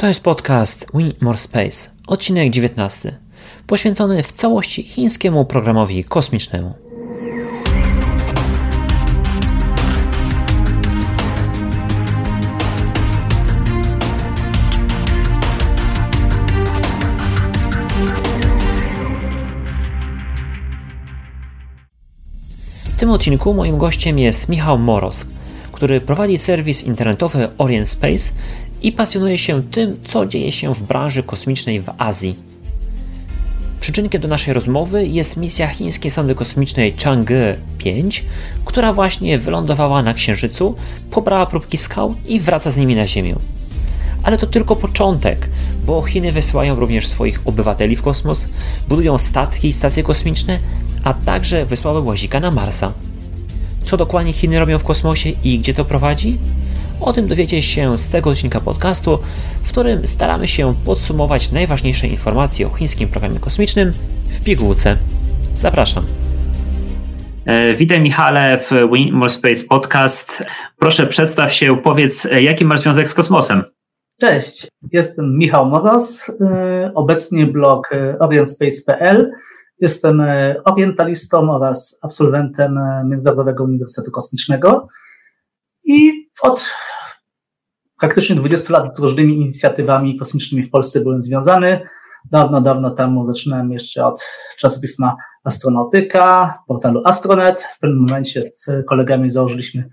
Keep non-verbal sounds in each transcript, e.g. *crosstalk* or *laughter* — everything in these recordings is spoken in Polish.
To jest podcast We More Space, odcinek 19, poświęcony w całości chińskiemu programowi kosmicznemu. W tym odcinku moim gościem jest Michał Moros, który prowadzi serwis internetowy Orient Space i pasjonuje się tym, co dzieje się w branży kosmicznej w Azji. Przyczynkiem do naszej rozmowy jest misja chińskiej sondy kosmicznej Chang'e 5, która właśnie wylądowała na Księżycu, pobrała próbki skał i wraca z nimi na Ziemię. Ale to tylko początek, bo Chiny wysyłają również swoich obywateli w kosmos, budują statki i stacje kosmiczne, a także wysłały łazika na Marsa. Co dokładnie Chiny robią w kosmosie i gdzie to prowadzi? O tym dowiecie się z tego odcinka podcastu, w którym staramy się podsumować najważniejsze informacje o chińskim programie kosmicznym w pigułce. Zapraszam. E, witaj Michale w Win More Space Podcast. Proszę przedstaw się, powiedz jaki masz związek z kosmosem? Cześć, jestem Michał Moros, e, obecnie blog e, orientspace.pl. Jestem orientalistą oraz absolwentem Międzynarodowego Uniwersytetu Kosmicznego i od praktycznie 20 lat z różnymi inicjatywami kosmicznymi w Polsce byłem związany. Dawno, dawno temu zaczynałem jeszcze od czasopisma Astronautyka, portalu Astronet. W pewnym momencie z kolegami założyliśmy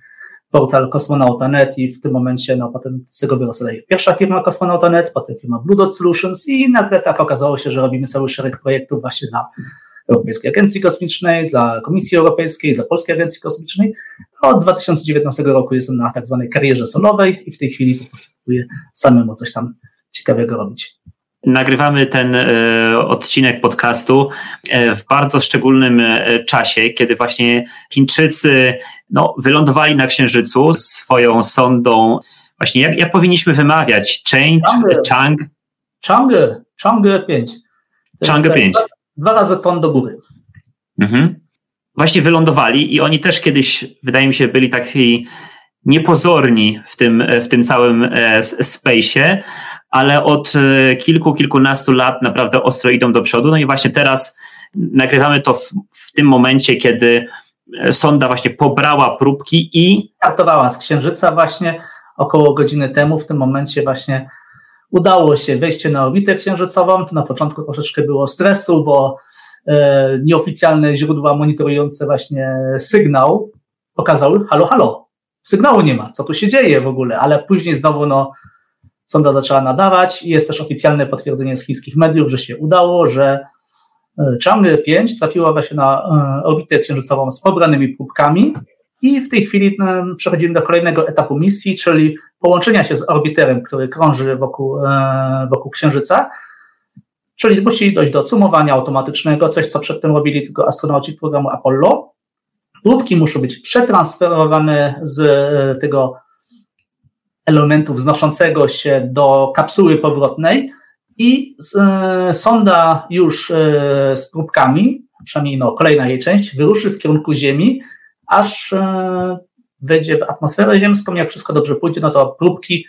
portal Kosmonauta.net i w tym momencie, no potem z tego wyrosła pierwsza firma Kosmonauta.net, potem firma Blue Dot Solutions i nagle tak okazało się, że robimy cały szereg projektów właśnie dla Europejskiej Agencji Kosmicznej, dla Komisji Europejskiej, dla Polskiej Agencji Kosmicznej. Od 2019 roku jestem na tak zwanej karierze solowej i w tej chwili po prostu próbuję samemu coś tam ciekawego robić. Nagrywamy ten e, odcinek podcastu e, w bardzo szczególnym e, czasie, kiedy właśnie Chińczycy no, wylądowali na Księżycu swoją sondą. Właśnie jak, jak powinniśmy wymawiać? Change, Chang? Chang'e, Chang'e 5. Chang'e 5 dwa razy ton do góry. Mhm. Właśnie wylądowali i oni też kiedyś, wydaje mi się, byli taki niepozorni w tym, w tym całym e, space'ie, ale od e, kilku, kilkunastu lat naprawdę ostro idą do przodu. No i właśnie teraz nagrywamy to w, w tym momencie, kiedy e, sonda właśnie pobrała próbki i. Startowała z Księżyca właśnie około godziny temu. W tym momencie właśnie Udało się wejście na orbitę księżycową. To na początku troszeczkę było stresu, bo e, nieoficjalne źródła monitorujące właśnie sygnał pokazały, halo, halo, sygnału nie ma, co tu się dzieje w ogóle, ale później znowu no, sonda zaczęła nadawać i jest też oficjalne potwierdzenie z chińskich mediów, że się udało, że e, Chang'e 5 trafiła właśnie na e, orbitę księżycową z pobranymi próbkami i w tej chwili przechodzimy do kolejnego etapu misji, czyli połączenia się z orbiterem, który krąży wokół, e, wokół Księżyca. Czyli musi dojść do cumowania automatycznego, coś co przedtem robili tylko astronauci programu Apollo. Próbki muszą być przetransferowane z e, tego elementu wznoszącego się do kapsuły powrotnej i e, sonda już z próbkami, przynajmniej no, kolejna jej część, wyruszy w kierunku Ziemi, aż e, wejdzie w atmosferę ziemską. Jak wszystko dobrze pójdzie, no to próbki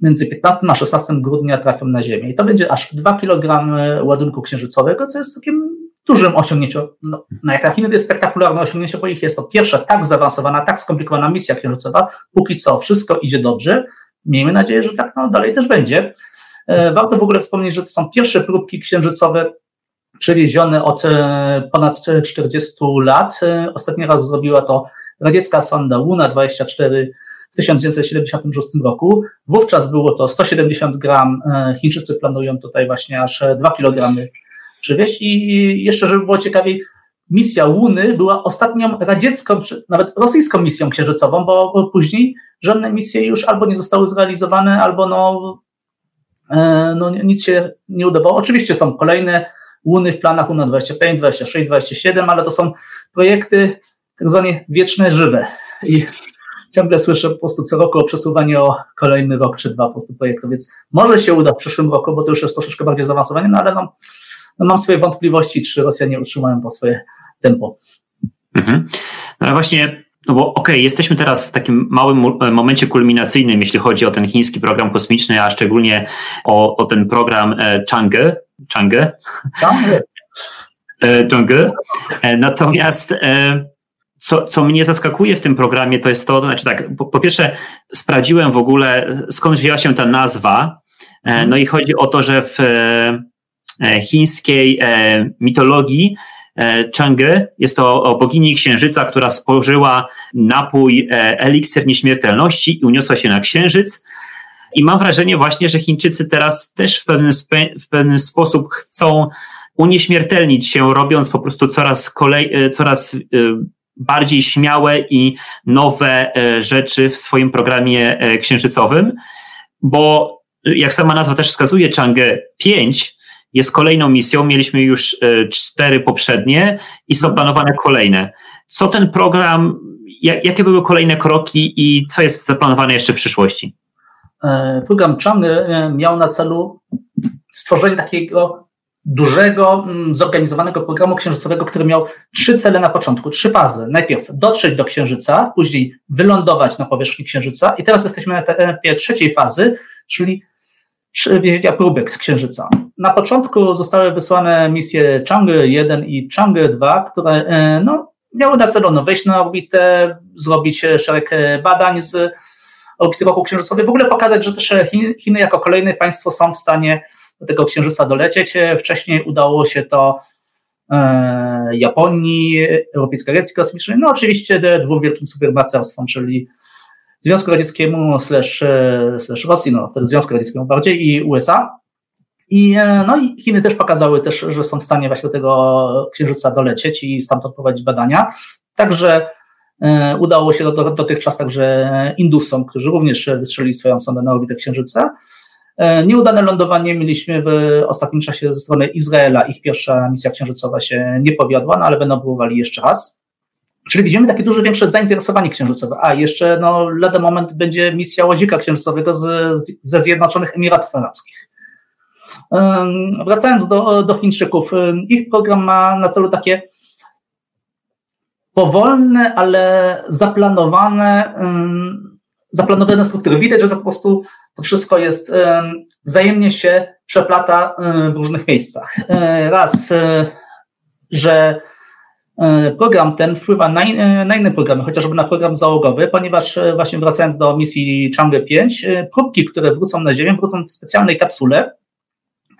między 15 a 16 grudnia trafią na Ziemię. I to będzie aż 2 kg ładunku księżycowego, co jest całkiem dużym osiągnięciem. No, na jak Chiny to jest spektakularne osiągnięcie, bo ich jest to pierwsza tak zaawansowana, tak skomplikowana misja księżycowa. Póki co wszystko idzie dobrze. Miejmy nadzieję, że tak no, dalej też będzie. E, warto w ogóle wspomnieć, że to są pierwsze próbki księżycowe przewiezione od e, ponad 40 lat. E, ostatni raz zrobiła to radziecka sonda Luna 24 w 1976 roku. Wówczas było to 170 gram. E, Chińczycy planują tutaj właśnie aż 2 kg przywieźć. I jeszcze, żeby było ciekawiej, misja Łuny była ostatnią radziecką, czy nawet rosyjską misją księżycową, bo później żadne misje już albo nie zostały zrealizowane, albo no, no nic się nie udało. Oczywiście są kolejne Łuny w planach UNA 25, 26, 27, ale to są projekty tak zwane wieczne, żywe. I ciągle słyszę po prostu co roku o przesuwaniu o kolejny rok czy dwa po prostu projektu, więc może się uda w przyszłym roku, bo to już jest troszeczkę bardziej zaawansowanie, no ale no, no mam swoje wątpliwości, czy Rosjanie utrzymają to swoje tempo. Mhm. No ale właśnie no bo okej, okay, jesteśmy teraz w takim małym momencie kulminacyjnym, jeśli chodzi o ten chiński program kosmiczny, a szczególnie o, o ten program Chang'e. Chang'e? Chang'e. Chang'e. Natomiast co, co mnie zaskakuje w tym programie, to jest to, to znaczy tak, po, po pierwsze sprawdziłem w ogóle, skąd wzięła się ta nazwa, mhm. no i chodzi o to, że w chińskiej mitologii E, Chang'e. Jest to bogini księżyca, która spożyła napój e, eliksir nieśmiertelności i uniosła się na księżyc. I mam wrażenie właśnie, że Chińczycy teraz też w pewien, w pewien sposób chcą unieśmiertelnić się, robiąc po prostu coraz, kolej, e, coraz bardziej śmiałe i nowe rzeczy w swoim programie księżycowym, bo jak sama nazwa też wskazuje, Chang'e 5 jest kolejną misją. Mieliśmy już e, cztery poprzednie i są planowane kolejne. Co ten program, jakie były kolejne kroki i co jest zaplanowane jeszcze w przyszłości? E, program Chang e, miał na celu stworzenie takiego dużego, mm, zorganizowanego programu księżycowego, który miał trzy cele na początku, trzy fazy. Najpierw dotrzeć do Księżyca, później wylądować na powierzchni Księżyca i teraz jesteśmy na etapie trzeciej fazy, czyli wiezienia próbek z Księżyca. Na początku zostały wysłane misje Chang'e 1 i Chang'e 2, które e, no, miały na celu no, wejść na orbitę, zrobić szereg badań z orbity wokół księżycowej, w ogóle pokazać, że też Chiny jako kolejne państwo są w stanie do tego księżyca dolecieć. Wcześniej udało się to e, Japonii, Europejskiej Agencji Kosmicznej, no oczywiście dwóm wielkim supermocarstwom, czyli Związku Radzieckiemu slash, e, slash Rosji, no wtedy Związku Radzieckiemu bardziej i USA. I, e, no i Chiny też pokazały też, że są w stanie właśnie do tego księżyca dolecieć i stamtąd prowadzić badania. Także udało się do, do, dotychczas także Indusom, którzy również wystrzelili swoją sondę na orbitę księżyca. E, nieudane lądowanie mieliśmy w ostatnim czasie ze strony Izraela. Ich pierwsza misja księżycowa się nie powiodła, no ale będą próbowali jeszcze raz. Czyli widzimy takie duże, większe zainteresowanie księżycowe. A jeszcze no, lada moment będzie misja łazika księżycowego z, z, ze Zjednoczonych Emiratów Arabskich. Wracając do, do Chińczyków, ich program ma na celu takie powolne, ale zaplanowane, zaplanowane struktury. Widać, że to po prostu to wszystko jest wzajemnie się przeplata w różnych miejscach. E, raz, e, że E, program ten wpływa na, e, na, inne programy, chociażby na program załogowy, ponieważ właśnie wracając do misji Chang'e 5, próbki, które wrócą na Ziemię, wrócą w specjalnej kapsule,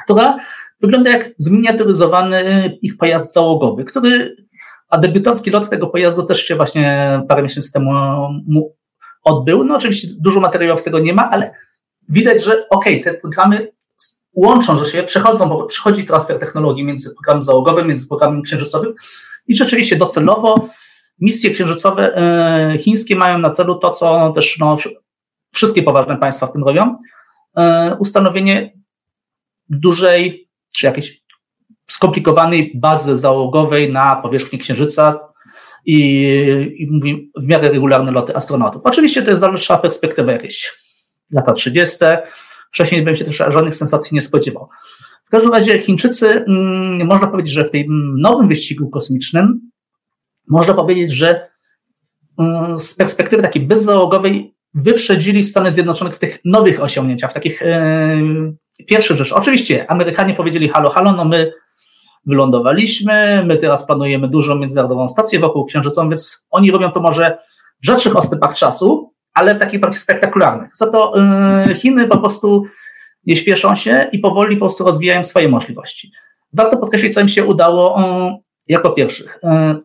która wygląda jak zminiaturyzowany ich pojazd załogowy, który, a debiutancki lot tego pojazdu też się właśnie parę miesięcy temu odbył. No oczywiście dużo materiałów z tego nie ma, ale widać, że okej, okay, te programy łączą że się, przechodzą, bo przychodzi transfer technologii między programem załogowym, między programem księżycowym, i rzeczywiście docelowo misje księżycowe e, chińskie mają na celu to, co też no, wszystkie poważne państwa w tym robią, e, ustanowienie dużej czy jakiejś skomplikowanej bazy załogowej na powierzchni Księżyca i, i mówi, w miarę regularne loty astronautów. Oczywiście to jest dalsza perspektywa, jakieś lata 30. Wcześniej bym się też żadnych sensacji nie spodziewał. W każdym razie Chińczycy, mm, można powiedzieć, że w tym nowym wyścigu kosmicznym, można powiedzieć, że mm, z perspektywy takiej bezzałogowej wyprzedzili Stany Zjednoczone w tych nowych osiągnięciach, w takich e, pierwszych rzeczach. Oczywiście Amerykanie powiedzieli halo, halo, no my wylądowaliśmy, my teraz planujemy dużą międzynarodową stację wokół Księżycą, więc oni robią to może w rzadszych ostępach czasu, ale w takich bardziej spektakularnych. Za to e, Chiny po prostu nie śpieszą się i powoli po prostu rozwijają swoje możliwości. Warto podkreślić, co im się udało e, jako pierwszych. E,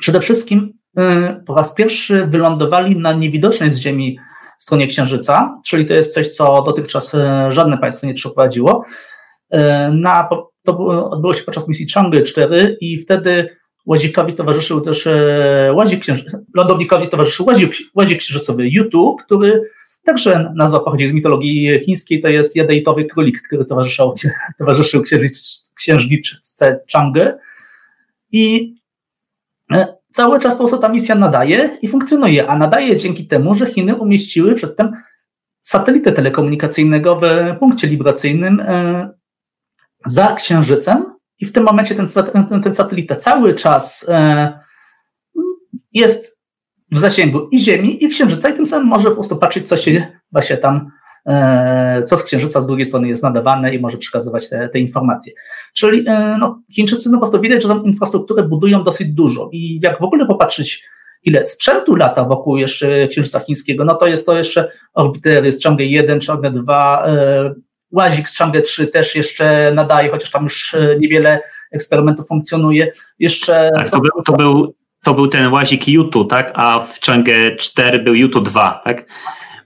przede wszystkim e, po raz pierwszy wylądowali na niewidocznej z Ziemi stronie Księżyca, czyli to jest coś, co dotychczas żadne państwo nie przeprowadziło. Na, to odbyło się podczas misji Chang'e 4 i wtedy łazikowi towarzyszył też łazik lądownikowi towarzyszył łazik, łazik księżycowy YouTube, który Także nazwa pochodzi z mitologii chińskiej, to jest jadejtowy królik, który towarzyszył, *laughs* towarzyszył księżniczce Chang'e. I e, cały czas po prostu ta misja nadaje i funkcjonuje, a nadaje dzięki temu, że Chiny umieściły przedtem satelitę telekomunikacyjnego w punkcie libracyjnym e, za Księżycem i w tym momencie ten, ten, ten satelita cały czas e, jest w zasięgu i Ziemi, i Księżyca, i tym samym może po prostu patrzeć, co się właśnie tam, e, co z Księżyca z drugiej strony jest nadawane i może przekazywać te, te informacje. Czyli e, no, Chińczycy no po prostu widać, że tą infrastrukturę budują dosyć dużo i jak w ogóle popatrzeć, ile sprzętu lata wokół jeszcze Księżyca Chińskiego, no to jest to jeszcze orbiter, jest Chang'e 1, Chang'e 2, Łazik z Chang'e 3 też jeszcze nadaje, chociaż tam już niewiele eksperymentów funkcjonuje. Jeszcze tak, to, był, to, był, to był ten łazik YouTube, tak? A w Chang'e 4 był YouTube 2, tak?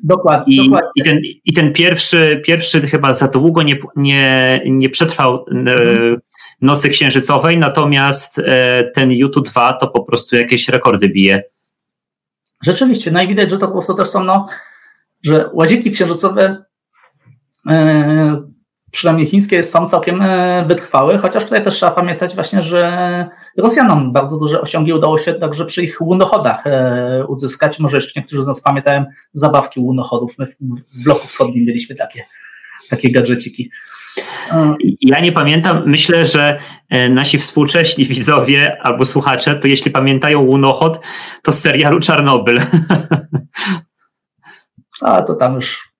Dokładnie. I, dokładnie. i, ten, i ten pierwszy, pierwszy chyba za długo nie, nie, nie przetrwał e, mhm. nocy księżycowej, natomiast e, ten YouTube 2 to po prostu jakieś rekordy bije. Rzeczywiście, no i widać, że to po prostu też są, no, że łaziki księżycowe e, przynajmniej chińskie, są całkiem e, wytrwałe, chociaż tutaj też trzeba pamiętać właśnie, że Rosjanom bardzo duże osiągi udało się także przy ich łunochodach e, uzyskać. Może jeszcze niektórzy z nas pamiętają zabawki łunochodów. My w bloku wschodnim mieliśmy takie, takie gadżeciki. Ja nie pamiętam, myślę, że e, nasi współcześni widzowie albo słuchacze, to jeśli pamiętają łunochod, to z serialu Czarnobyl. *laughs* A to tam już.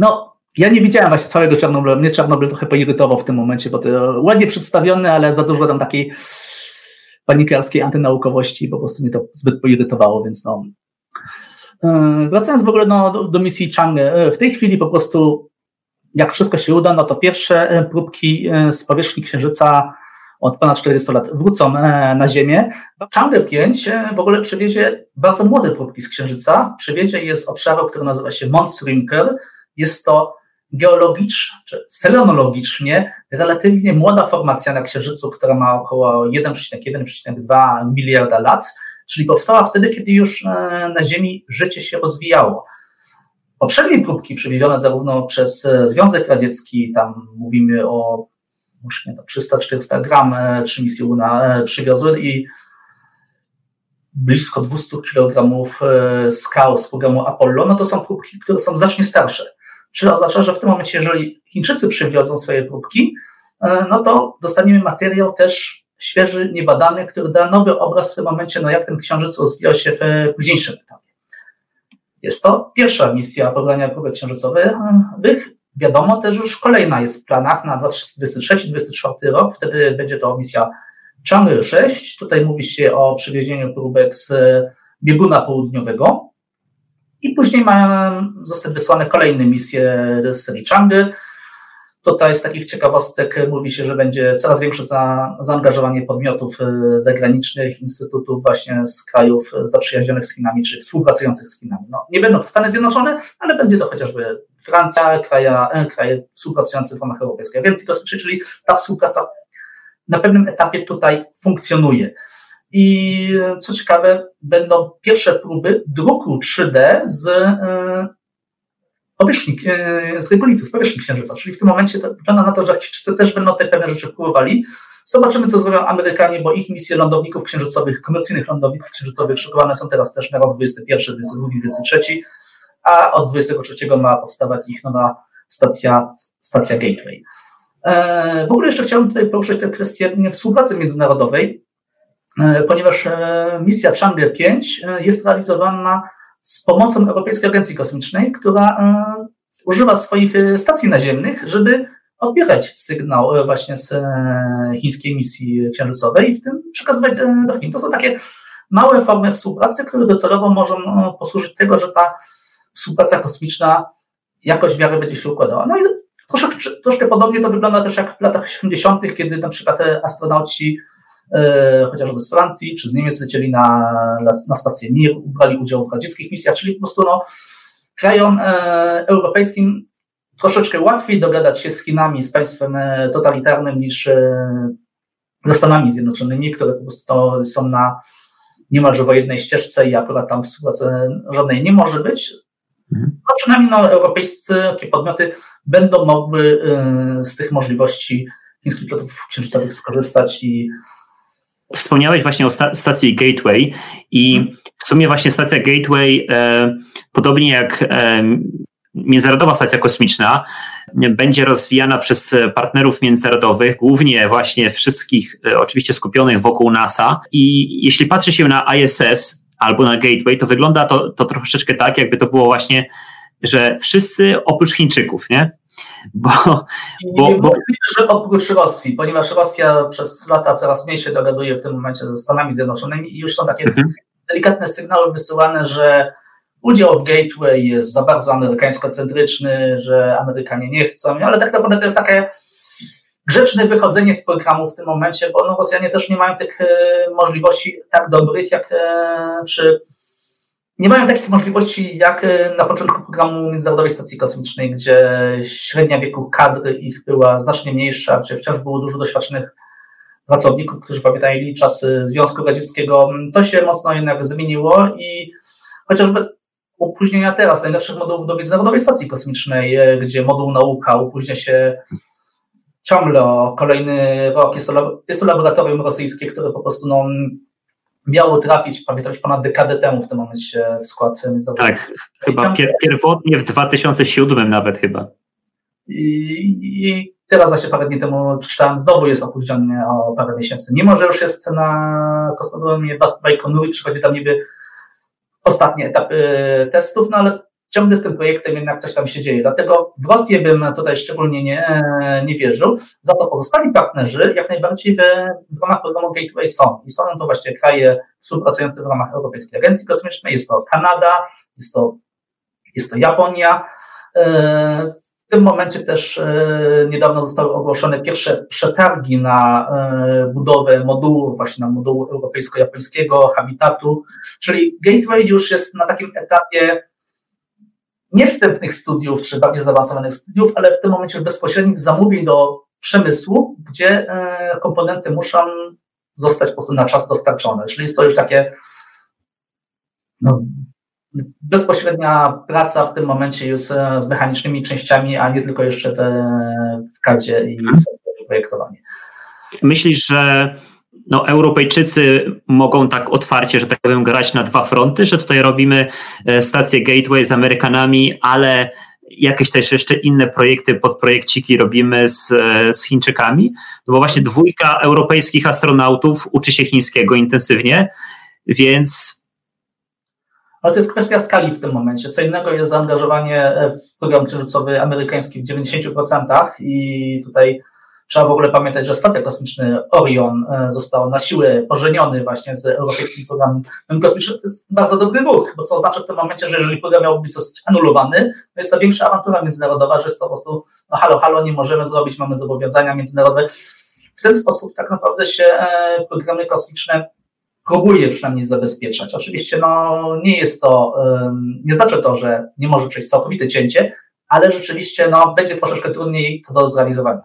No, ja nie widziałem właśnie całego Czarnobyla. Mnie Czarnobyl trochę poirytował w tym momencie, bo to ładnie przedstawiony, ale za dużo tam takiej panikarskiej antynaukowości, po prostu mnie to zbyt poirytowało, więc no. E, wracając w ogóle no, do, misji Chang'e, e, w tej chwili po prostu jak wszystko się uda, no to pierwsze e, próbki z powierzchni Księżyca od ponad 40 lat wrócą na Ziemię. Chang'e 5 w ogóle przewiezie bardzo młode próbki z Księżyca. Przewiezie je z obszaru, który nazywa się Mons Riemker. Jest to geologicznie, czy selenologicznie relatywnie młoda formacja na Księżycu, która ma około 1,1-1,2 miliarda lat, czyli powstała wtedy, kiedy już e, na Ziemi życie się rozwijało. Poprzednie próbki przywiezione zarówno przez e, Związek Radziecki, tam mówimy o 300-400 gram, e, trzy misje Luna przywiozły i blisko 200 kg skał z programu Apollo, no to są próbki, które są znacznie starsze czyli oznacza, że w tym momencie, jeżeli Chińczycy przywiozą swoje próbki, e, no to dostaniemy materiał też świeży, niebadany, który da nowy obraz w tym momencie, no jak ten księżyc rozwijał się w późniejszym etapie. Jest to pierwsza misja pobrania próbek księżycowych. Wiadomo też już kolejna jest w planach na 2023-2024 rok, wtedy będzie to misja Chang'e 6. Tutaj mówi się o przywiezieniu próbek z bieguna południowego. I później mają zostać wysłane kolejne misje z serii. Tutaj z takich ciekawostek mówi się, że będzie coraz większe za, zaangażowanie podmiotów e, zagranicznych, instytutów właśnie z krajów zaprzyjaźnionych z Chinami, czy współpracujących z Chinami. No, nie będą to Stany Zjednoczone, ale będzie to chociażby Francja, kraje, kraje współpracujące w ramach Europejskiej Agencji Kosmicznej, czyli ta współpraca na pewnym etapie tutaj funkcjonuje. I co ciekawe, będą pierwsze próby druku 3D z e, powierzchni, e, z regolitu, z powierzchni Księżyca. Czyli w tym momencie to wygląda na to, że Chińczycy też będą te pewne rzeczy próbowali. Zobaczymy, co zrobią Amerykanie, bo ich misje lądowników księżycowych, komercyjnych lądowników księżycowych szykowane są teraz też na rok 21, 22, 23, a od 23 ma powstawać ich nowa stacja, stacja Gateway. E, w ogóle jeszcze chciałbym tutaj poruszyć tę kwestię współpracy międzynarodowej. E, ponieważ e, misja Chang'e 5 e, jest realizowana z pomocą Europejskiej Agencji Kosmicznej, która używa swoich stacji naziemnych, żeby odbierać sygnał właśnie z chińskiej misji księżycowej i w tym przekazywać do Chin. To są takie małe formy współpracy, które docelowo mogą posłużyć tego, że ta współpraca kosmiczna jakoś w miarę będzie się układała. No i troszkę, troszkę podobnie to wygląda też jak w latach 80., kiedy na przykład astronauci E, chociażby z Francji czy z Niemiec lecieli na, na stację Mir, brali udział w radzieckich misjach, czyli po prostu no, krajom e, europejskim troszeczkę łatwiej dogadać się z Chinami, z państwem e, totalitarnym niż ze Stanami Zjednoczonymi, które po prostu to są na niemalże wojennej ścieżce i akurat tam współpracy żadnej nie może być. Mhm. No przynajmniej no, europejskie podmioty będą mogły z tych możliwości chińskich lotów księżycowych skorzystać i Wspomniałeś właśnie o sta stacji Gateway i mhm. w sumie właśnie stacja Gateway, e, podobnie jak e, Międzynarodowa Stacja Kosmiczna, będzie rozwijana przez partnerów międzynarodowych, głównie właśnie wszystkich, e, oczywiście skupionych wokół NASA. I jeśli patrzy się na ISS, albo na Gateway, to wygląda to, to troszeczkę tak, jakby to było właśnie, że wszyscy oprócz Chińczyków, nie? Bo, bo, bo... że oprócz Rosji, ponieważ Rosja przez lata coraz mniej się dogaduje w tym momencie ze Stanami Zjednoczonymi i już są takie mhm. delikatne sygnały wysyłane, że udział w Gateway jest za bardzo amerykańsko-centryczny, że Amerykanie nie chcą, ale tak naprawdę to jest takie grzeczne wychodzenie z programu w tym momencie, bo no, Rosjanie też nie mają tych e, możliwości tak dobrych, jak e, czy nie mają takich możliwości jak e, na początku programu Międzynarodowej Stacji Kosmicznej, gdzie średnia wieku kadry ich była znacznie mniejsza, gdzie wciąż było dużo doświadczonych pracowników, którzy pamiętali czasy Związku Radzieckiego. To się mocno jednak zmieniło i chociażby opóźnienia teraz najlepszych modułów do Międzynarodowej Stacji Kosmicznej, gdzie moduł nauka opóźnia się ciągle o kolejny rok. Jest to laboratorium rosyjskie, które po prostu no, miało trafić, pamiętam, ponad dekadę temu w tym momencie w skład międzynarodowy. Tak, chyba tam, pierwotnie w 2007 nawet chyba. I, I, teraz właśnie parę dni temu przeczytałem, znowu jest opóźniony o parę miesięcy. Mimo, że już jest na kosmodromie Bajkonury, i przychodzi tam niby ostatni etap y, testów, no ale ciągle z tym projektem jednak coś tam się dzieje. Dlatego w Rosję bym tutaj szczególnie nie, nie wierzył. Za to pozostali partnerzy jak najbardziej w, w ramach programu Gateway są. I są to właśnie kraje współpracujące w ramach Europejskiej Agencji Kosmicznej. Jest to Kanada, jest to, jest to Japonia. E, w tym momencie też e, niedawno zostały ogłoszone pierwsze przetargi na e, budowę modułu, właśnie na modułu europejsko-japońskiego, habitatu, czyli Gateway już jest na takim etapie nie wstępnych studiów, czy bardziej zaawansowanych studiów, ale w tym momencie bezpośrednich zamówień do przemysłu, gdzie e, komponenty muszą zostać po prostu na czas dostarczone. Czyli jest to już takie no, bezpośrednia praca w tym momencie już z mechanicznymi częściami, a nie tylko jeszcze w, w kadzie i mhm. projektowanie. Myślisz, że no, Europejczycy mogą tak otwarcie, że tak powiem, grać na dwa fronty, że tutaj robimy e, stację Gateway z Amerykanami, ale jakieś też jeszcze inne projekty, podprojekciki robimy z, e, z Chińczykami, no bo właśnie dwójka europejskich astronautów uczy się chińskiego intensywnie, więc ale to jest kwestia skali w tym momencie. Co innego jest zaangażowanie w program księżycowy amerykański w 90% i tutaj Trzeba w ogóle pamiętać, że statek kosmiczny Orion e, został na siłę pożeniony właśnie z europejskim programem kosmicznym. To jest bardzo dobry ruch, bo co oznacza w tym momencie, że jeżeli program miałby być anulowany, to jest to większa awantura międzynarodowa, że jest to po prostu, no halo, halo, nie możemy zrobić, mamy zobowiązania międzynarodowe. W ten sposób tak naprawdę się e, programy kosmiczne próbuje przynajmniej zabezpieczać. Oczywiście no, nie jest to, nie znaczy to, że nie może przejść całkowite cięcie, ale rzeczywiście no, będzie troszeczkę trudniej to do zrealizowania.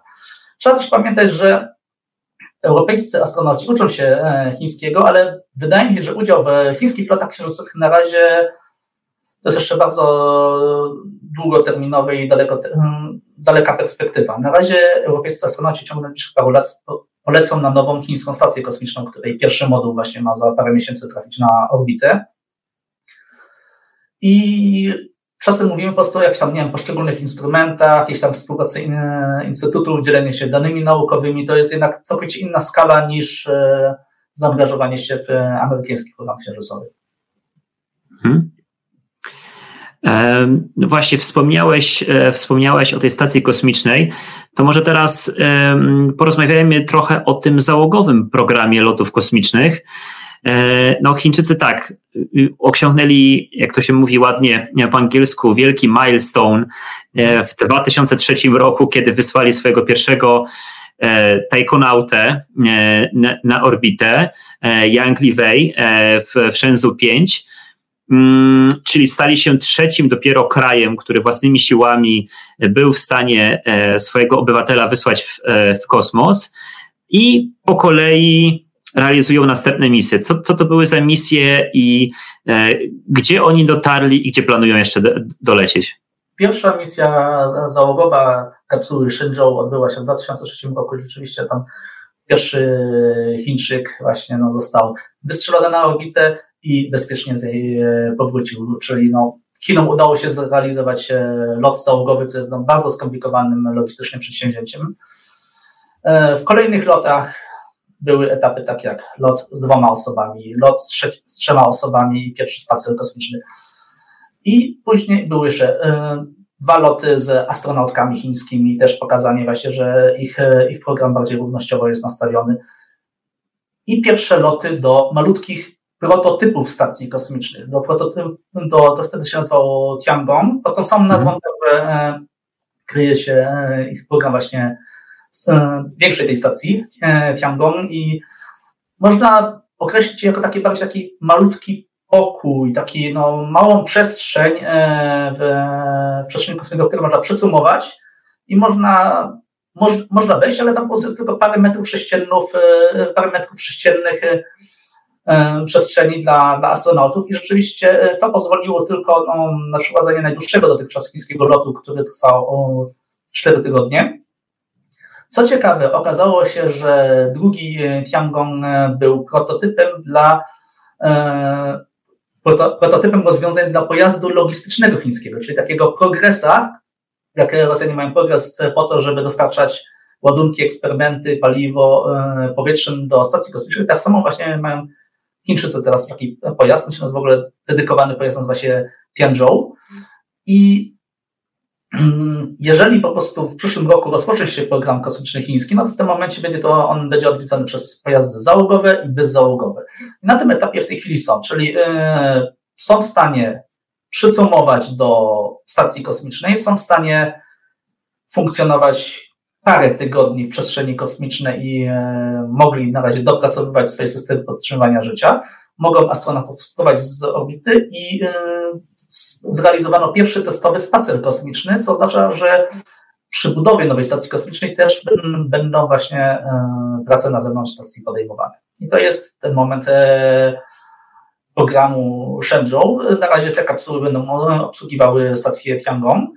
Trzeba też pamiętać, że europejscy astronauci uczą się e, chińskiego, ale wydaje mi się, że udział w chińskich lotach księżycowych na razie to jest jeszcze bardzo długoterminowa i daleko, daleka perspektywa. Na razie europejscy astronauci ciągle najbliższych paru lat polecą na nową chińską stację kosmiczną, której pierwszy moduł właśnie ma za parę miesięcy trafić na orbitę. I Czasem mówimy po prostu o jakichś tam, nie wiem, poszczególnych instrumentach, jakiejś tam współpracy instytutów, dzielenie się danymi naukowymi. To jest jednak całkowicie inna skala niż e, zaangażowanie się w e, amerykański program księżycowy. Hmm. No właśnie, wspomniałeś, e, wspomniałeś o tej stacji kosmicznej. To może teraz porozmawiajmy trochę o tym załogowym programie lotów kosmicznych. E, no, Chińczycy tak, y, osiągnęli, jak to się mówi ładnie po angielsku, wielki milestone e, w 2003 roku, kiedy wysłali swojego pierwszego e, taikonautę na, orbitę, Yang Li Wei w, w Shenzhou 5, mm, czyli stali się trzecim dopiero krajem, który własnymi siłami był w stanie swojego obywatela wysłać w, w kosmos. I po kolei realizują następne misje. Co, co to były za misje i e, gdzie oni dotarli i gdzie planują jeszcze do, dolecieć? Pierwsza misja załogowa kapsuły Shenzhou odbyła się w 2003 roku. Rzeczywiście tam pierwszy Chińczyk właśnie no, został wystrzelony na orbitę i bezpiecznie z niej e, powrócił. Czyli no, Chinom udało się zrealizować e, lot załogowy, co jest no, bardzo skomplikowanym logistycznym przedsięwzięciem. E, w kolejnych lotach były etapy takie jak lot z dwoma osobami, lot z, trze z trzema osobami i pierwszy spacer kosmiczny. I później były jeszcze dwa loty z astronautkami chińskimi, też pokazanie właśnie, że ich, ich program bardziej równościowo jest nastawiony. I pierwsze loty do malutkich prototypów stacji kosmicznych. Do prototypu, do, to wtedy się nazywało Tiangong, pod tą samą nazwą mhm. E, kryje się e, ich program właśnie większej tej stacji, Tiangong i można określić jako taki bardziej taki malutki pokój, taki no, małą przestrzeń w, w przestrzeni kosmicznej, którą można przycumować i można, moż, można wejść, ale tam po prostu jest tylko parę metrów sześciennych, parę metrów sześciennych E, przestrzeni dla, dla astronautów i rzeczywiście e, to pozwoliło tylko no, na przeprowadzenie najdłuższego dotychczas chińskiego lotu, który trwał o 4 tygodnie. Co ciekawe, okazało się, że drugi Tiangong był prototypem dla prototypem rozwiązań dla pojazdu logistycznego chińskiego, czyli takiego progresa, jak Rosjanie mają progres po to, żeby dostarczać ładunki, eksperymenty, paliwo e, powietrzem do stacji kosmicznej, tak samo właśnie mają Chińczycy teraz taki pojazd, on się nazywa w ogóle dedykowany pojazd, nazywa się Tianzhou. I *clears throat* jeżeli po prostu w przyszłym roku rozpocznie się program kosmiczny chiński, no to w tym momencie będzie to, on będzie odwiedzany przez pojazdy załogowe i bezzałogowe. Na tym etapie w tej chwili są, czyli yy, są w stanie przycumować do stacji kosmicznej, są w stanie funkcjonować parę tygodni w przestrzeni kosmicznej i e, mogli na razie dopracowywać swoje systemy podtrzymywania życia. Mogą astronautów sprowadzić z orbity i e, zrealizowano pierwszy testowy spacer kosmiczny, co oznacza, że przy budowie nowej stacji kosmicznej też będą właśnie e, prace na zewnątrz stacji podejmowane. I to jest ten moment programu Shenzhou. Na razie te kapsuły będą obsługiwały stację Tiangong.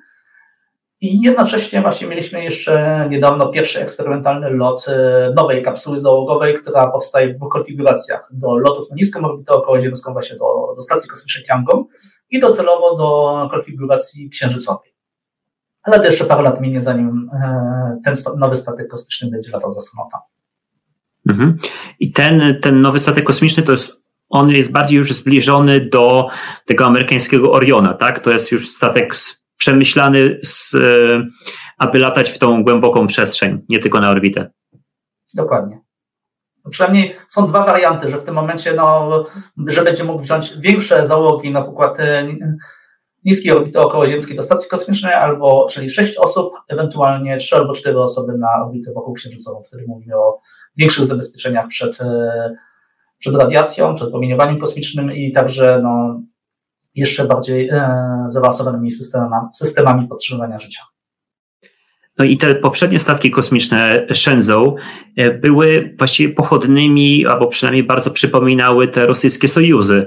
I jednocześnie właśnie mieliśmy jeszcze niedawno pierwszy eksperymentalny lot e, nowej kapsuły załogowej, która powstaje w dwóch konfiguracjach. Do lotów na niską orbitę okołoziemską właśnie do, do stacji kosmicznej Tiangong i docelowo do konfiguracji księżycowej. Ale to jeszcze parę lat minie, zanim e, ten nowy statek kosmiczny będzie latał za samota. Mhm. I ten, ten nowy statek kosmiczny to jest on jest bardziej już zbliżony do tego amerykańskiego Oriona, tak? To jest już statek przemyślany, z, e, aby latać w tą głęboką przestrzeń, nie tylko na orbitę. Dokładnie. Przynajmniej są dwa warianty, że w tym momencie, no, że będzie mógł wziąć większe załogi, na przykład e, niskiej orbity okołoziemskiej do stacji kosmicznej, albo czyli sześć osób, ewentualnie trzy albo cztery osoby na orbitę wokół księżycową. Wtedy mówimy o większych zabezpieczeniach przed, e, przed radiacją, przed promieniowaniem kosmicznym i także no, jeszcze bardziej e, zaawansowanymi systemami, systemami podtrzymywania życia. No i te poprzednie statki kosmiczne Shenzhou e, były właściwie pochodnymi, albo przynajmniej bardzo przypominały te rosyjskie sojuzy.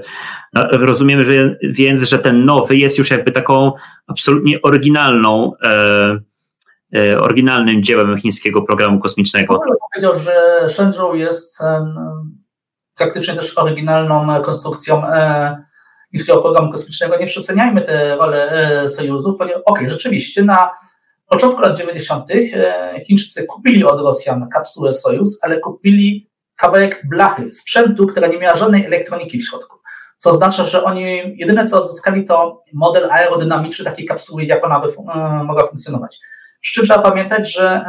No, rozumiemy więc, że ten nowy jest już jakby taką absolutnie oryginalną, e, e, oryginalnym dziełem chińskiego programu kosmicznego. Powiedział, że Shenzhou jest praktycznie też oryginalną konstrukcją e, niskiego programu kosmicznego, nie przeceniajmy te role e, Sojuzów, ponieważ okej, okay, rzeczywiście na początku lat 90. E, Chińczycy kupili od Rosjan kapsułę Sojuz, ale kupili kawałek blachy, sprzętu, która nie miała żadnej elektroniki w środku. Co oznacza, że oni jedyne co zyskali to model aerodynamiczny takiej kapsuły, jak ona by e, mogła funkcjonować. Przy czym trzeba pamiętać, że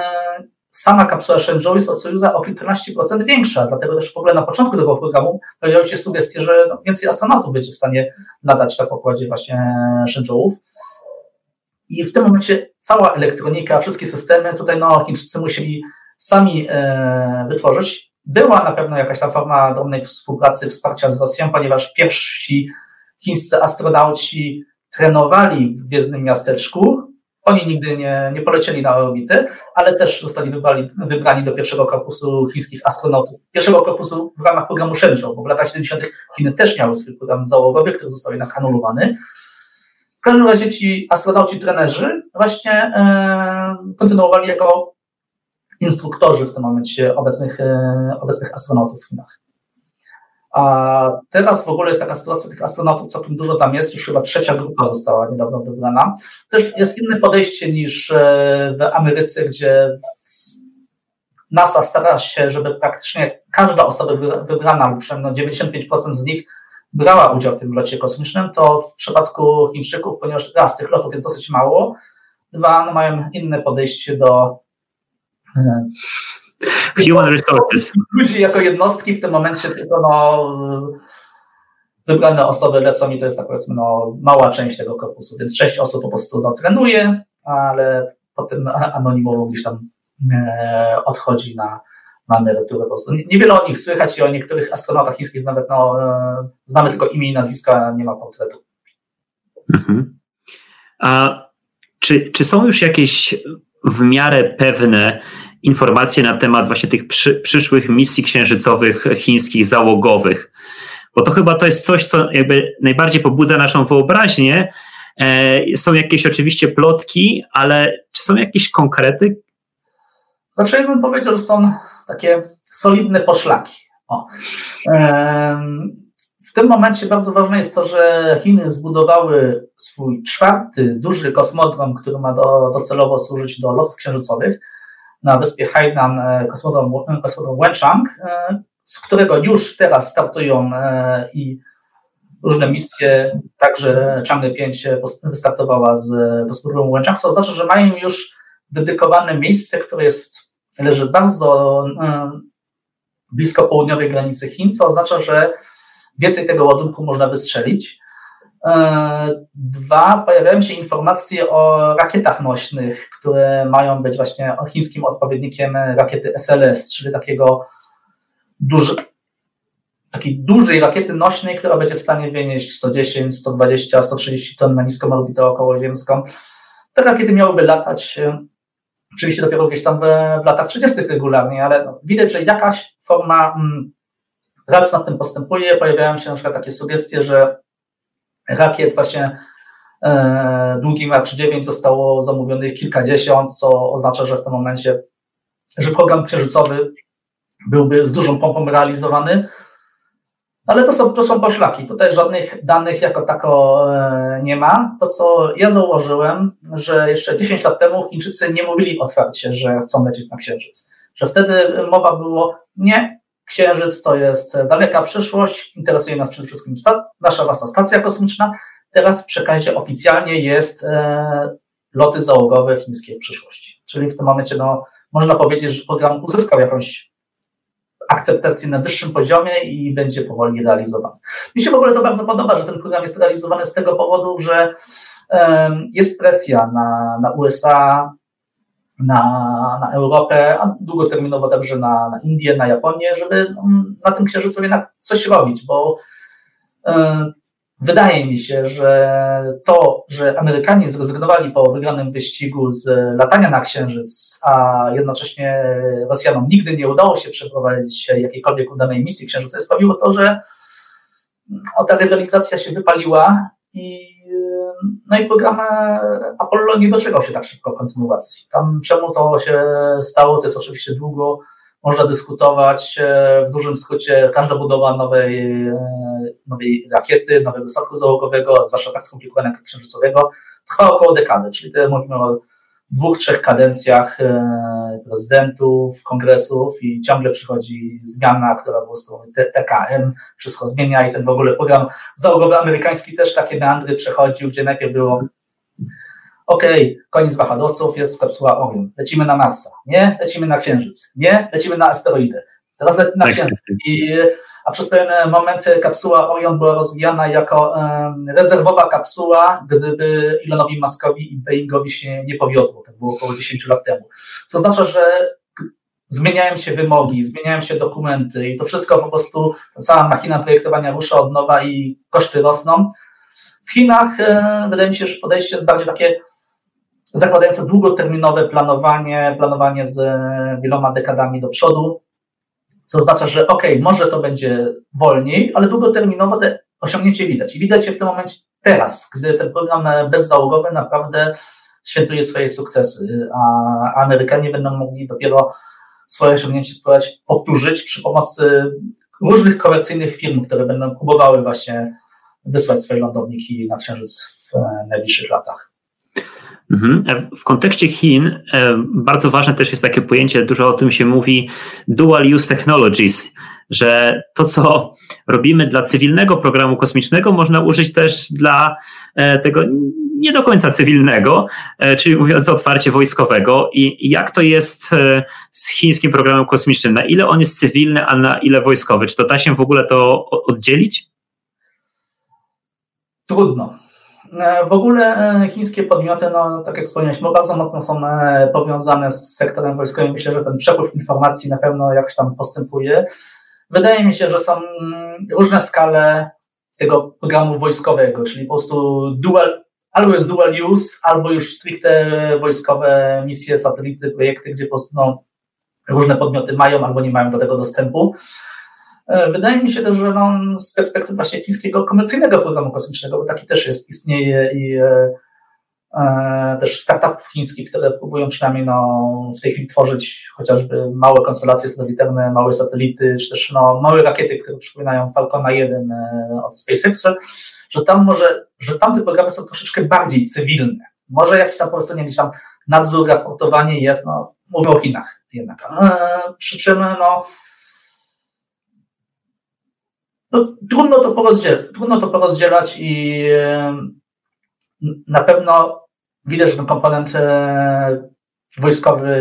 sama kapsuła Shenzhou jest od Sojuza o kilkanaście procent większa, dlatego też w ogóle na początku tego programu pojawiały się sugestie, że no, więcej astronautów będzie w stanie latać na pokładzie właśnie Shenzhouów. I w tym momencie cała elektronika, wszystkie systemy tutaj no, Chińczycy musieli sami e, wytworzyć. Była na pewno jakaś tam forma drobnej współpracy, wsparcia z Rosją, ponieważ pierwsi chińscy astronauci trenowali w Gwiezdnym Miasteczku, oni nigdy nie, nie polecieli na orbity, ale też zostali wybrani, wybrani do pierwszego korpusu chińskich astronautów, pierwszego korpusu w ramach programu Shenzhou, bo w latach 70. Chiny też miały swój program załogowy, który został jednak anulowany. W każdym razie ci astronauci, trenerzy właśnie e, kontynuowali jako instruktorzy w tym momencie obecnych, e, obecnych astronautów w Chinach. A teraz w ogóle jest taka sytuacja, tych astronautów całkiem dużo tam jest, już chyba trzecia grupa została niedawno wybrana. Też jest inne podejście niż e, w Ameryce, gdzie NASA stara się, żeby praktycznie każda osoba wybrana, lub przynajmniej 95% z nich brała udział w tym locie kosmicznym, to w przypadku Chińczyków, ponieważ raz tych lotów jest dosyć mało, dwa no mają inne podejście do e, Human resources. Ludzi jako jednostki w tym momencie tylko no, wybrane osoby lecą i to jest tak powiedzmy no, mała część tego korpusu, więc sześć osób po prostu no, trenuje, ale potem anonimowo gdzieś tam e, odchodzi na, na emeryturę po prostu. Niewiele o nich słychać i o niektórych astronautach chińskich nawet no, e, znamy tylko imię i nazwiska, nie ma portretu. Mhm. A czy, czy są już jakieś w miarę pewne informacje na temat właśnie tych przy, przyszłych misji księżycowych chińskich załogowych? Bo to chyba to jest coś, co jakby najbardziej pobudza naszą wyobraźnię. E, są jakieś oczywiście plotki, ale czy są jakieś konkrety? Znaczy, ja bym powiedział, że są takie solidne poszlaki. O. W tym momencie bardzo ważne jest to, że Chiny zbudowały swój czwarty duży kosmodrom, który ma do, docelowo służyć do lotów księżycowych na wyspie Hainan, e, kosmodrom, kosmodrom Wenchang, e, z którego już teraz startują e, i różne misje, także Chang'e 5 wystartowała z kosmodromu Wenchang, co oznacza, że mają już dedykowane miejsce, które jest, leży bardzo blisko południowej granicy Chin, co oznacza, że więcej tego ładunku można wystrzelić. E, dwa, pojawiają się informacje o rakietach nośnych, które mają być właśnie chińskim odpowiednikiem rakiety SLS, czyli takiego duży, takiej dużej rakiety nośnej, która będzie w stanie wynieść 110, 120, 130 ton na niską orbitę okołoziemską. Te rakiety miałyby latać e, oczywiście dopiero gdzieś tam w, w latach 30. regularnie, ale no, widać, że jakaś forma mm, prac nad tym postępuje. Pojawiają się na przykład takie sugestie, że rakiet właśnie e, długim Mark 9 zostało zamówionych kilkadziesiąt, co oznacza, że w tym momencie, że program księżycowy byłby z dużą pompą realizowany, ale to są, to są poszlaki. Tutaj żadnych danych jako tako e, nie ma. To, co ja zauważyłem, że jeszcze 10 lat temu Chińczycy nie mówili otwarcie, że chcą lecieć na Księżyc. Że wtedy mowa było, nie, Księżyc to jest daleka przyszłość, interesuje nas przede wszystkim nasza własna stacja kosmiczna. Teraz w przekazie oficjalnie jest e, loty załogowe chińskie w przyszłości. Czyli w tym momencie no, można powiedzieć, że program uzyskał jakąś akceptację na wyższym poziomie i będzie powoli realizowany. Mi się w ogóle to bardzo podoba, że ten program jest realizowany z tego powodu, że jest presja na, na USA, na, na Europę, a długoterminowo także na, na Indię, na Japonię, żeby na tym księżycu jednak coś robić, bo wydaje mi się, że to, że Amerykanie zrezygnowali po wygranym wyścigu z latania na księżyc, a jednocześnie Rosjanom nigdy nie udało się przeprowadzić jakiejkolwiek udanej misji księżyca, sprawiło to, że o, ta rywalizacja się wypaliła i no i program Apollo nie doczekał się tak szybko kontynuacji. Tam czemu to się stało, to jest oczywiście długo, można dyskutować. E, w dużym skrócie każda budowa nowej, e, nowej rakiety, nowego statku załogowego, zwłaszcza tak skomplikowanego jak księżycowego, trwa około dekady, czyli tutaj mówimy o dwóch, trzech kadencjach e, prezydentów, kongresów i ciągle przychodzi zmiana, która po prostu TKM wszystko zmienia i ten w ogóle program załogowy amerykański też takie meandry przechodził, gdzie najpierw było okej, okay, koniec wahadłowców, jest kapsuła Orion, lecimy na Marsa, nie, lecimy na Księżyc, nie, lecimy na asteroidy, teraz lecimy na tak. Księżyc i a przez pewien moment kapsuła Orion była rozwijana jako rezerwowa kapsuła, gdyby Elonowi Muskowi i Boeingowi się nie powiodło. Tak było około 10 lat temu. Co oznacza, że zmieniają się wymogi, zmieniają się dokumenty i to wszystko po prostu, cała machina projektowania rusza od nowa i koszty rosną. W Chinach wydaje mi się, że podejście jest bardziej takie zakładające długoterminowe planowanie, planowanie z wieloma dekadami do przodu co oznacza, że ok, może to będzie wolniej, ale długoterminowo te osiągnięcie widać. I widać je w tym momencie teraz, gdy ten program bezzałogowy naprawdę świętuje swoje sukcesy, a Amerykanie będą mogli dopiero swoje osiągnięcie spróbować powtórzyć przy pomocy różnych komercyjnych firm, które będą próbowały właśnie wysłać swoje lądowniki na Księżyc w najbliższych latach. Mhm. W kontekście Chin bardzo ważne też jest takie pojęcie, dużo o tym się mówi, dual use technologies, że to, co robimy dla cywilnego programu kosmicznego, można użyć też dla e, tego nie do końca cywilnego, e, czyli mówiąc otwarcie wojskowego. I jak to jest e, z chińskim programem kosmicznym? Na ile on jest cywilny, a na ile wojskowy? Czy to da się w ogóle to oddzielić? Trudno. W ogóle chińskie podmioty, no, tak jak wspomnieliśmy, bardzo mocno są powiązane z sektorem wojskowym. Myślę, że ten przepływ informacji na pewno jakoś tam postępuje. Wydaje mi się, że są różne skale tego programu wojskowego, czyli po prostu dual, albo jest dual use, albo już stricte wojskowe misje, satelity, projekty, gdzie po prostu no, różne podmioty mają albo nie mają do tego dostępu. E, wydaje mi się też, że no, z perspektywy właśnie chińskiego komercyjnego programu kosmicznego, bo taki też jest, istnieje i e, E, też startupów chińskich, które próbują przynajmniej no, w tej chwili tworzyć chociażby małe konstelacje satelitarne, małe satelity, czy też no, małe rakiety, które przypominają Falcona 1 e, od SpaceX, że, że tam może, że tamte programy są troszeczkę bardziej cywilne. Może jakiś tam po prostu nie tam nadzór, raportowanie jest, no, mówię o Chinach jednak. E, przy czym no, no, trudno, to porozdzielać, trudno to porozdzielać i na pewno widać, że ten komponent e, wojskowy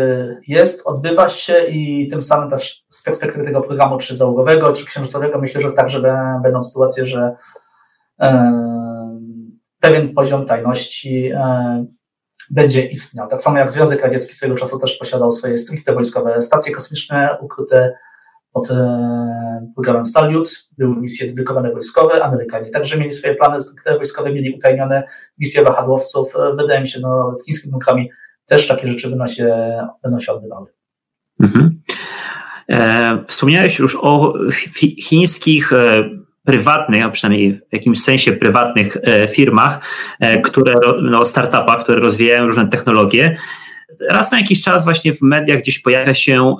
jest, odbywa się i tym samym też z perspektywy tego programu, czy załogowego, czy księżycowego, myślę, że także będą sytuacje, że pewien poziom tajności będzie istniał. Tak samo jak Związek Radziecki swojego czasu też posiadał swoje stricte wojskowe stacje kosmiczne ukryte pod e, programem Salyut, były misje dedykowane wojskowe, Amerykanie także mieli swoje plany stricte wojskowe, mieli utajnione misje wahadłowców. E, wydaje mi się, no, w chińskim programie też takie rzeczy będą się, będą się odbywały. Mhm. E, wspomniałeś już o chińskich e, prywatnych, a przynajmniej w jakimś sensie prywatnych e, firmach, e, które, no, startupach, które rozwijają różne technologie raz na jakiś czas właśnie w mediach gdzieś pojawia się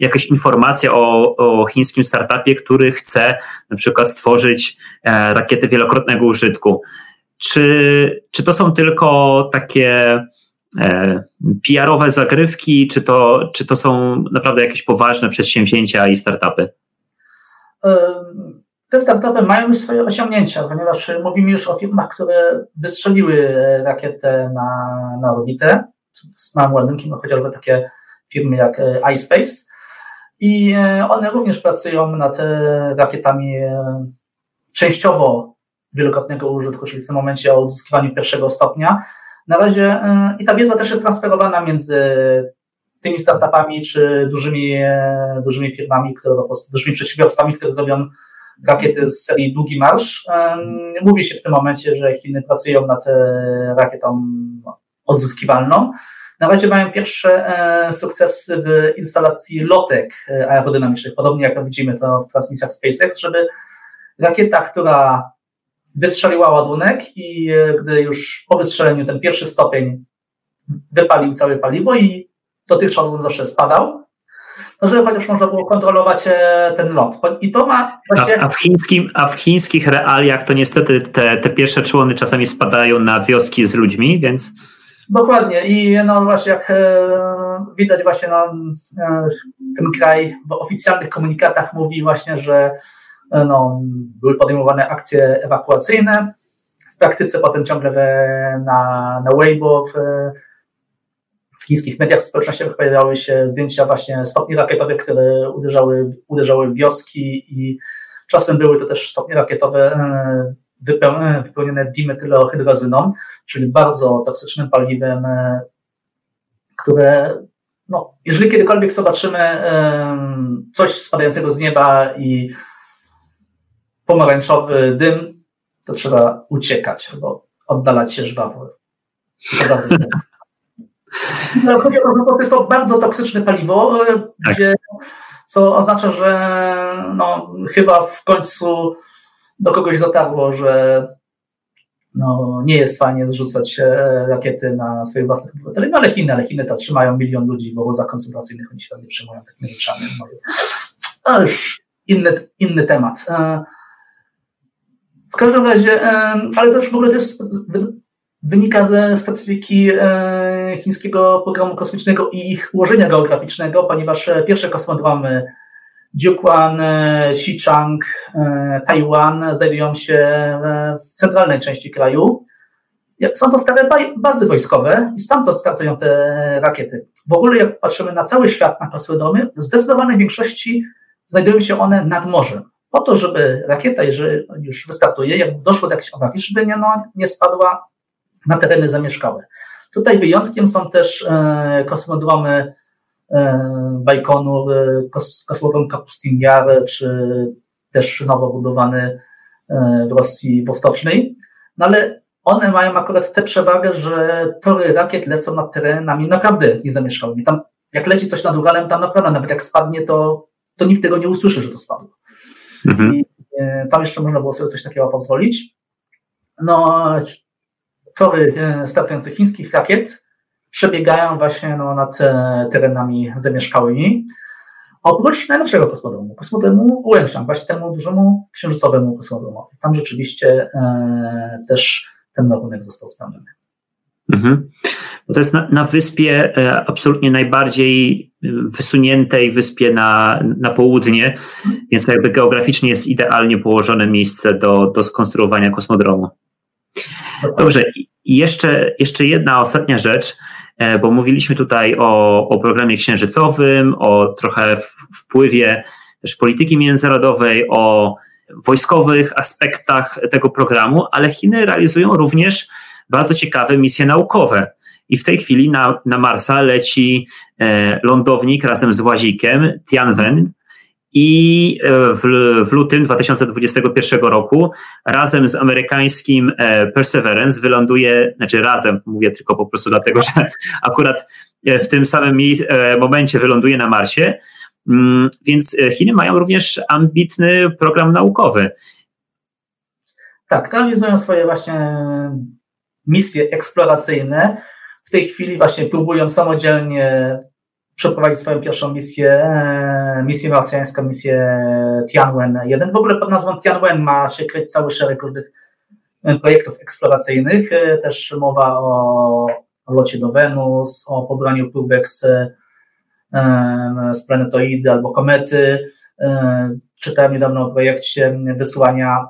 jakaś informacja o, o chińskim startupie, który chce na przykład stworzyć e, rakiety wielokrotnego użytku. Czy, czy to są tylko takie e, PR-owe zagrywki, czy to, czy to są naprawdę jakieś poważne przedsięwzięcia i startupy? Te startupy mają już swoje osiągnięcia, ponieważ mówimy już o firmach, które wystrzeliły rakietę na, na orbitę z małym ładunkiem, no chociażby takie firmy jak e, iSpace. I e, one również pracują nad e, rakietami częściowo wielokrotnego użytku, czyli w tym momencie o uzyskiwaniu pierwszego stopnia. Na razie i ta wiedza też jest transferowana między tymi startupami czy dużymi, dużymi firmami, które po prostu, dużymi przedsiębiorstwami, które robią rakiety z serii Długi Marsz. Mówi się w tym momencie, że Chiny pracują nad rakietą odzyskiwalną. Na razie mają pierwsze e, sukcesy w instalacji lotek e, aerodynamicznych, podobnie jak widzimy to w transmisjach SpaceX, żeby rakieta, która wystrzeliła ładunek i e, gdy już po wystrzeleniu ten pierwszy stopień wypalił całe paliwo i dotychczas on zawsze spadał, to żeby chociaż można było kontrolować ten lot. I to ma właśnie... A, a, w, chińskim, a w chińskich realiach to niestety te, te pierwsze człony czasami spadają na wioski z ludźmi, więc Dokładnie i no właśnie jak e, widać właśnie no, ten kraj w oficjalnych komunikatach mówi właśnie, że e, no, były podejmowane akcje ewakuacyjne. W praktyce potem ciągle na, na Weibo w, w chińskich mediach społecznościowych pojawiały się zdjęcia właśnie stopni rakietowych, które uderzały, uderzały w wioski i czasem były to też stopnie rakietowe wypełnione, wypełnione dimetylohydrozyną, czyli bardzo toksycznym paliwem, e, które, no, jeżeli kiedykolwiek zobaczymy coś spadającego z nieba i pomarańczowy dym, to trzeba uciekać albo oddalać się żwawo. No, chodzi o to, że jest to bardzo toksyczne paliwo, e, tak. gdzie, co oznacza, że no, chyba w końcu do kogoś dotarło, że no, nie jest fajnie zrzucać e, rakiety na swoich własnych obywateli, no ale Chiny, ale Chiny to trzymają milion ludzi w obozach koncentracyjnych, oni się nie przyjmują takimi rzeczami. No, to już inny, inny temat. E, w każdym razie, e, ale też w ogóle też wynika ze specyfiki chińskiego programu kosmicznego i ich ułożenia geograficznego, ponieważ pierwsze kosmodromy Jiuquan, Xichang, Taiwan znajdują się w centralnej części kraju. Są to stare bazy wojskowe i stamtąd startują te rakiety. W ogóle, jak patrzymy na cały świat, na kosmodromy, w zdecydowanej większości znajdują się one nad morzem. Po to, żeby rakieta, jeżeli już wystartuje, jak doszło do jakiejś awarii, żeby nie, no, nie spadła na tereny zamieszkałe. Tutaj wyjątkiem są też e, kosmodromy e, Bajkonur, e, kos, kosmodrom Kapustin Yar, czy też nowo budowany e, w Rosji Wostocznej. No ale one mają akurat tę przewagę, że tory rakiet lecą nad terenami naprawdę niezamieszkałymi. Tam, jak leci coś nad Uralem, tam naprawdę nawet jak spadnie, to, to nikt tego nie usłyszy, że to spadło. Mhm. I e, tam jeszcze można było sobie coś takiego pozwolić. No, tory e, startujących chińskich rakiet przebiegają właśnie no, nad e, terenami zamieszkałymi. Oprócz najnowszego kosmodromu, kosmodromu Łęczan, właśnie temu dużemu księżycowemu kosmodromowi. Tam rzeczywiście e, też ten warunek został spełniony. Mhm. To jest na, na wyspie e, absolutnie najbardziej wysuniętej wyspie na, na południe, więc jakby geograficznie jest idealnie położone miejsce do, do skonstruowania kosmodromu. Dobrze, jeszcze, jeszcze jedna ostatnia rzecz, bo mówiliśmy tutaj o, o programie księżycowym, o trochę wpływie też polityki międzynarodowej, o wojskowych aspektach tego programu, ale Chiny realizują również bardzo ciekawe misje naukowe. I w tej chwili na, na Marsa leci e, lądownik razem z łazikiem Tianwen i e, w, w lutym 2021 roku razem z amerykańskim e, Perseverance wyląduje, znaczy razem, mówię tylko po prostu dlatego, że *laughs* akurat w tym samym momencie wyląduje na Marsie, mm, więc Chiny mają również ambitny program naukowy. Tak, realizują swoje właśnie misje eksploracyjne. W tej chwili właśnie próbują samodzielnie przeprowadzić swoją pierwszą misję, e, misję marsjańską, misję Tianwen-1. W ogóle pod nazwą Tianwen ma się kryć cały szereg różnych e, projektów eksploracyjnych. E, też mowa o, locie do Wenus, o pobraniu próbek z, z planetoidy albo komety. Czytałem niedawno o projekcie wysłania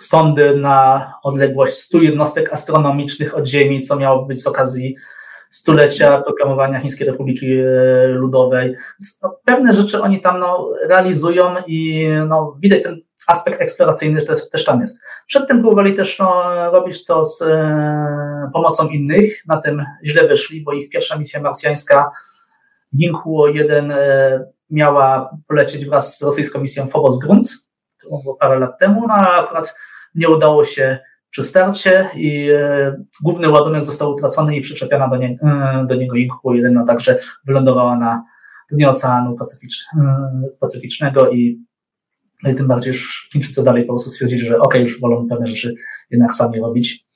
sondy na odległość 100 jednostek astronomicznych od Ziemi, co miało być z okazji stulecia programowania Chińskiej Republiki e, Ludowej. No, pewne rzeczy oni tam no, realizują i no, widać ten aspekt eksploracyjny też, też tam jest. Przedtem próbowali też no, robić to z e, pomocą innych, na tym źle wyszli, bo ich pierwsza misja marsjańska Yinghuo 1 e, miała polecieć wraz z rosyjską misją Phobos Grunt, to było parę lat temu, no ale akurat nie udało się przy starcie i e, główny ładunek został utracony i przyczepiona do, nie, e, do niego Inkhu 1, a także wylądowała na dnie Oceanu Pacyficz, e, Pacyficznego i, no i tym bardziej już Chińczycy dalej po prostu stwierdzili, że ok, już wolą pewne rzeczy jednak sami robić.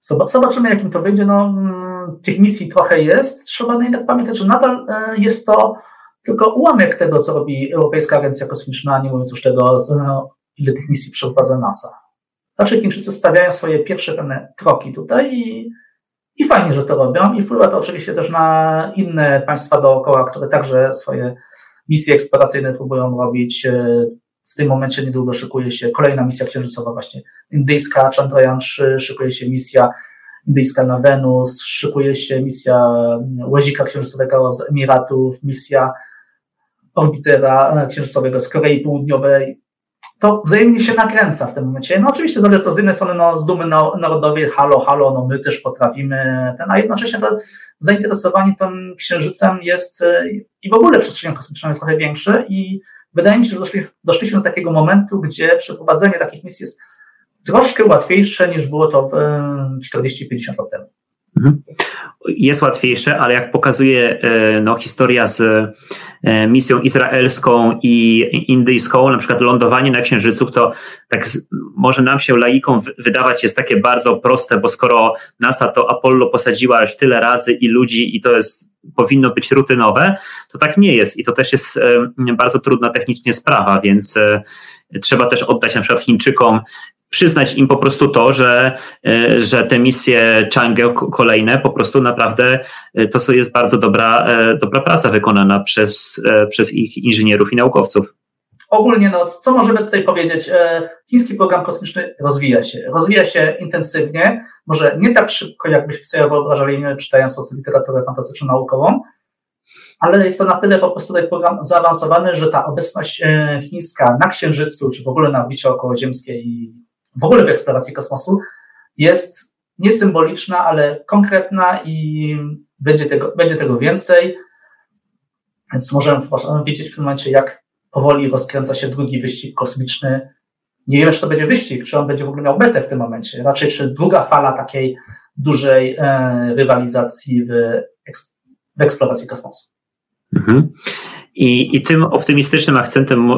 Zobaczymy, jakim to wyjdzie. No, mm, tych misji trochę jest. Trzeba jednak pamiętać, że nadal jest to tylko ułamek tego, co robi Europejska Agencja Kosmiczna, nie mówiąc już tego, ile tych misji przeprowadza NASA. Znaczy Chińczycy stawiają swoje pierwsze pewne kroki tutaj i, i fajnie, że to robią i wpływa to oczywiście też na inne państwa dookoła, które także swoje misje eksploracyjne próbują robić. W tym momencie niedługo szykuje się kolejna misja księżycowa, właśnie indyjska, Chandrayaan 3, szykuje się misja indyjska na Wenus, szykuje się misja łazika księżycowego z Emiratów, misja orbitera księżycowego z Korei Południowej to wzajemnie się nakręca w tym momencie. No oczywiście zależy to z jednej strony no, z dumy narodowej, halo, halo, no my też potrafimy, ten, a jednocześnie to zainteresowanie tym księżycem jest e, i w ogóle przestrzenią kosmiczną jest trochę większe i wydaje mi się, że doszli, doszliśmy do takiego momentu, gdzie przeprowadzenie takich misji jest troszkę łatwiejsze niż było to w 40-50 lat temu. Mhm. Jest łatwiejsze, ale jak pokazuje e, no, historia z e, misją izraelską i indyjską, na przykład lądowanie na Księżycu, to tak może nam się laikom wydawać jest takie bardzo proste, bo skoro NASA to Apollo posadziła już tyle razy i ludzi i to jest powinno być rutynowe, to tak nie jest i to też jest e, bardzo trudna technicznie sprawa, więc trzeba też oddać na przykład Chińczykom przyznać im po prostu to, że, e, że te misje Chang'e kolejne po prostu naprawdę e, to jest bardzo dobra, dobra praca wykonana przez, przez ich inżynierów i naukowców. Ogólnie, no, co możemy tutaj powiedzieć? Chiński program kosmiczny rozwija się. Rozwija się intensywnie, może nie tak szybko, jakbyśmy sobie wyobrażali, czytając po prostu literaturę fantastyczno-naukową, ale jest to na tyle po prostu tutaj program zaawansowany, że ta obecność e, chińska na Księżycu, czy w ogóle na orbicie okołoziemskiej i w ogóle w eksploracji kosmosu jest niesymboliczna, ale konkretna i będzie tego, będzie tego więcej. Więc możemy, możemy wiedzieć w tym momencie, jak powoli rozkręca się drugi wyścig kosmiczny. Nie wiemy, czy to będzie wyścig, czy on będzie w ogóle miał metę w tym momencie. Raczej, czy druga fala takiej dużej e, rywalizacji w, w eksploracji kosmosu. Mhm. I, I tym optymistycznym akcentem e,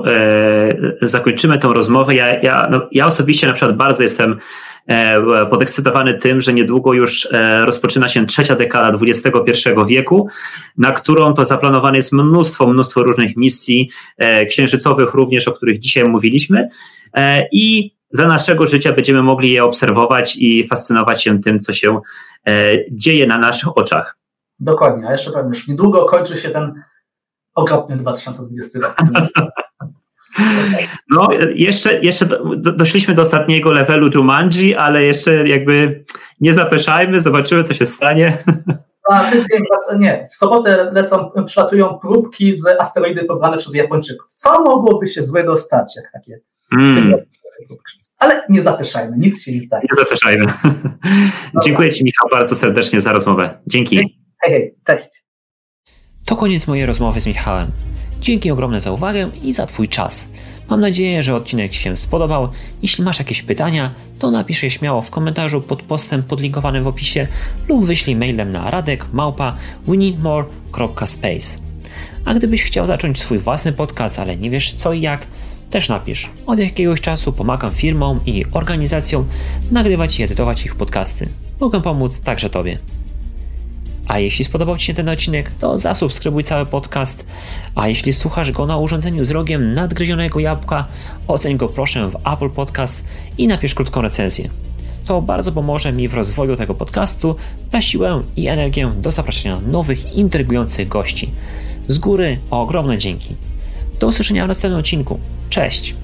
zakończymy tę rozmowę. Ja, ja, no, ja osobiście na przykład bardzo jestem e, podekscytowany tym, że niedługo już e, rozpoczyna się trzecia dekada XXI wieku, na którą to zaplanowane jest mnóstwo, mnóstwo różnych misji e, księżycowych również, o których dzisiaj mówiliśmy. E, I za naszego życia będziemy mogli je obserwować i fascynować się tym, co się e, dzieje na naszych oczach. Dokładnie, a jeszcze powiem, już niedługo kończy się ten okropny 2020 rok. No, jeszcze, jeszcze do, do, doszliśmy do ostatniego levelu Jumanji, ale jeszcze jakby nie zapeszajmy, zobaczymy, co się stanie. Tydzień, nie, w sobotę lecą, przylatują próbki z asteroidy pobrane przez Japończyków. Co mogłoby się złego stać, jak takie mm. Ale nie zapeszajmy, nic się nie stanie. Nie zapeszajmy. Dziękuję Ci, Michał, bardzo serdecznie za rozmowę. Dzięki. Hej, hej, cześć. To koniec mojej rozmowy z Michałem. Dzięki ogromne za uwagę i za Twój czas. Mam nadzieję, że odcinek Ci się spodobał. Jeśli masz jakieś pytania, to napisz je śmiało w komentarzu pod postem podlinkowanym w opisie lub wyślij mailem na radek małpa A gdybyś chciał zacząć swój własny podcast, ale nie wiesz co i jak, też napisz. Od jakiegoś czasu pomagam firmom i organizacjom nagrywać i edytować ich podcasty. Mogę pomóc także Tobie. A jeśli spodobał Ci się ten odcinek, to zasubskrybuj cały podcast. A jeśli słuchasz go na urządzeniu z rogiem nadgryzionego jabłka, oceń go proszę w Apple Podcast i napisz krótką recenzję. To bardzo pomoże mi w rozwoju tego podcastu, da siłę i energię do zapraszania nowych, intrygujących gości. Z góry ogromne dzięki. Do usłyszenia w następnym odcinku. Cześć!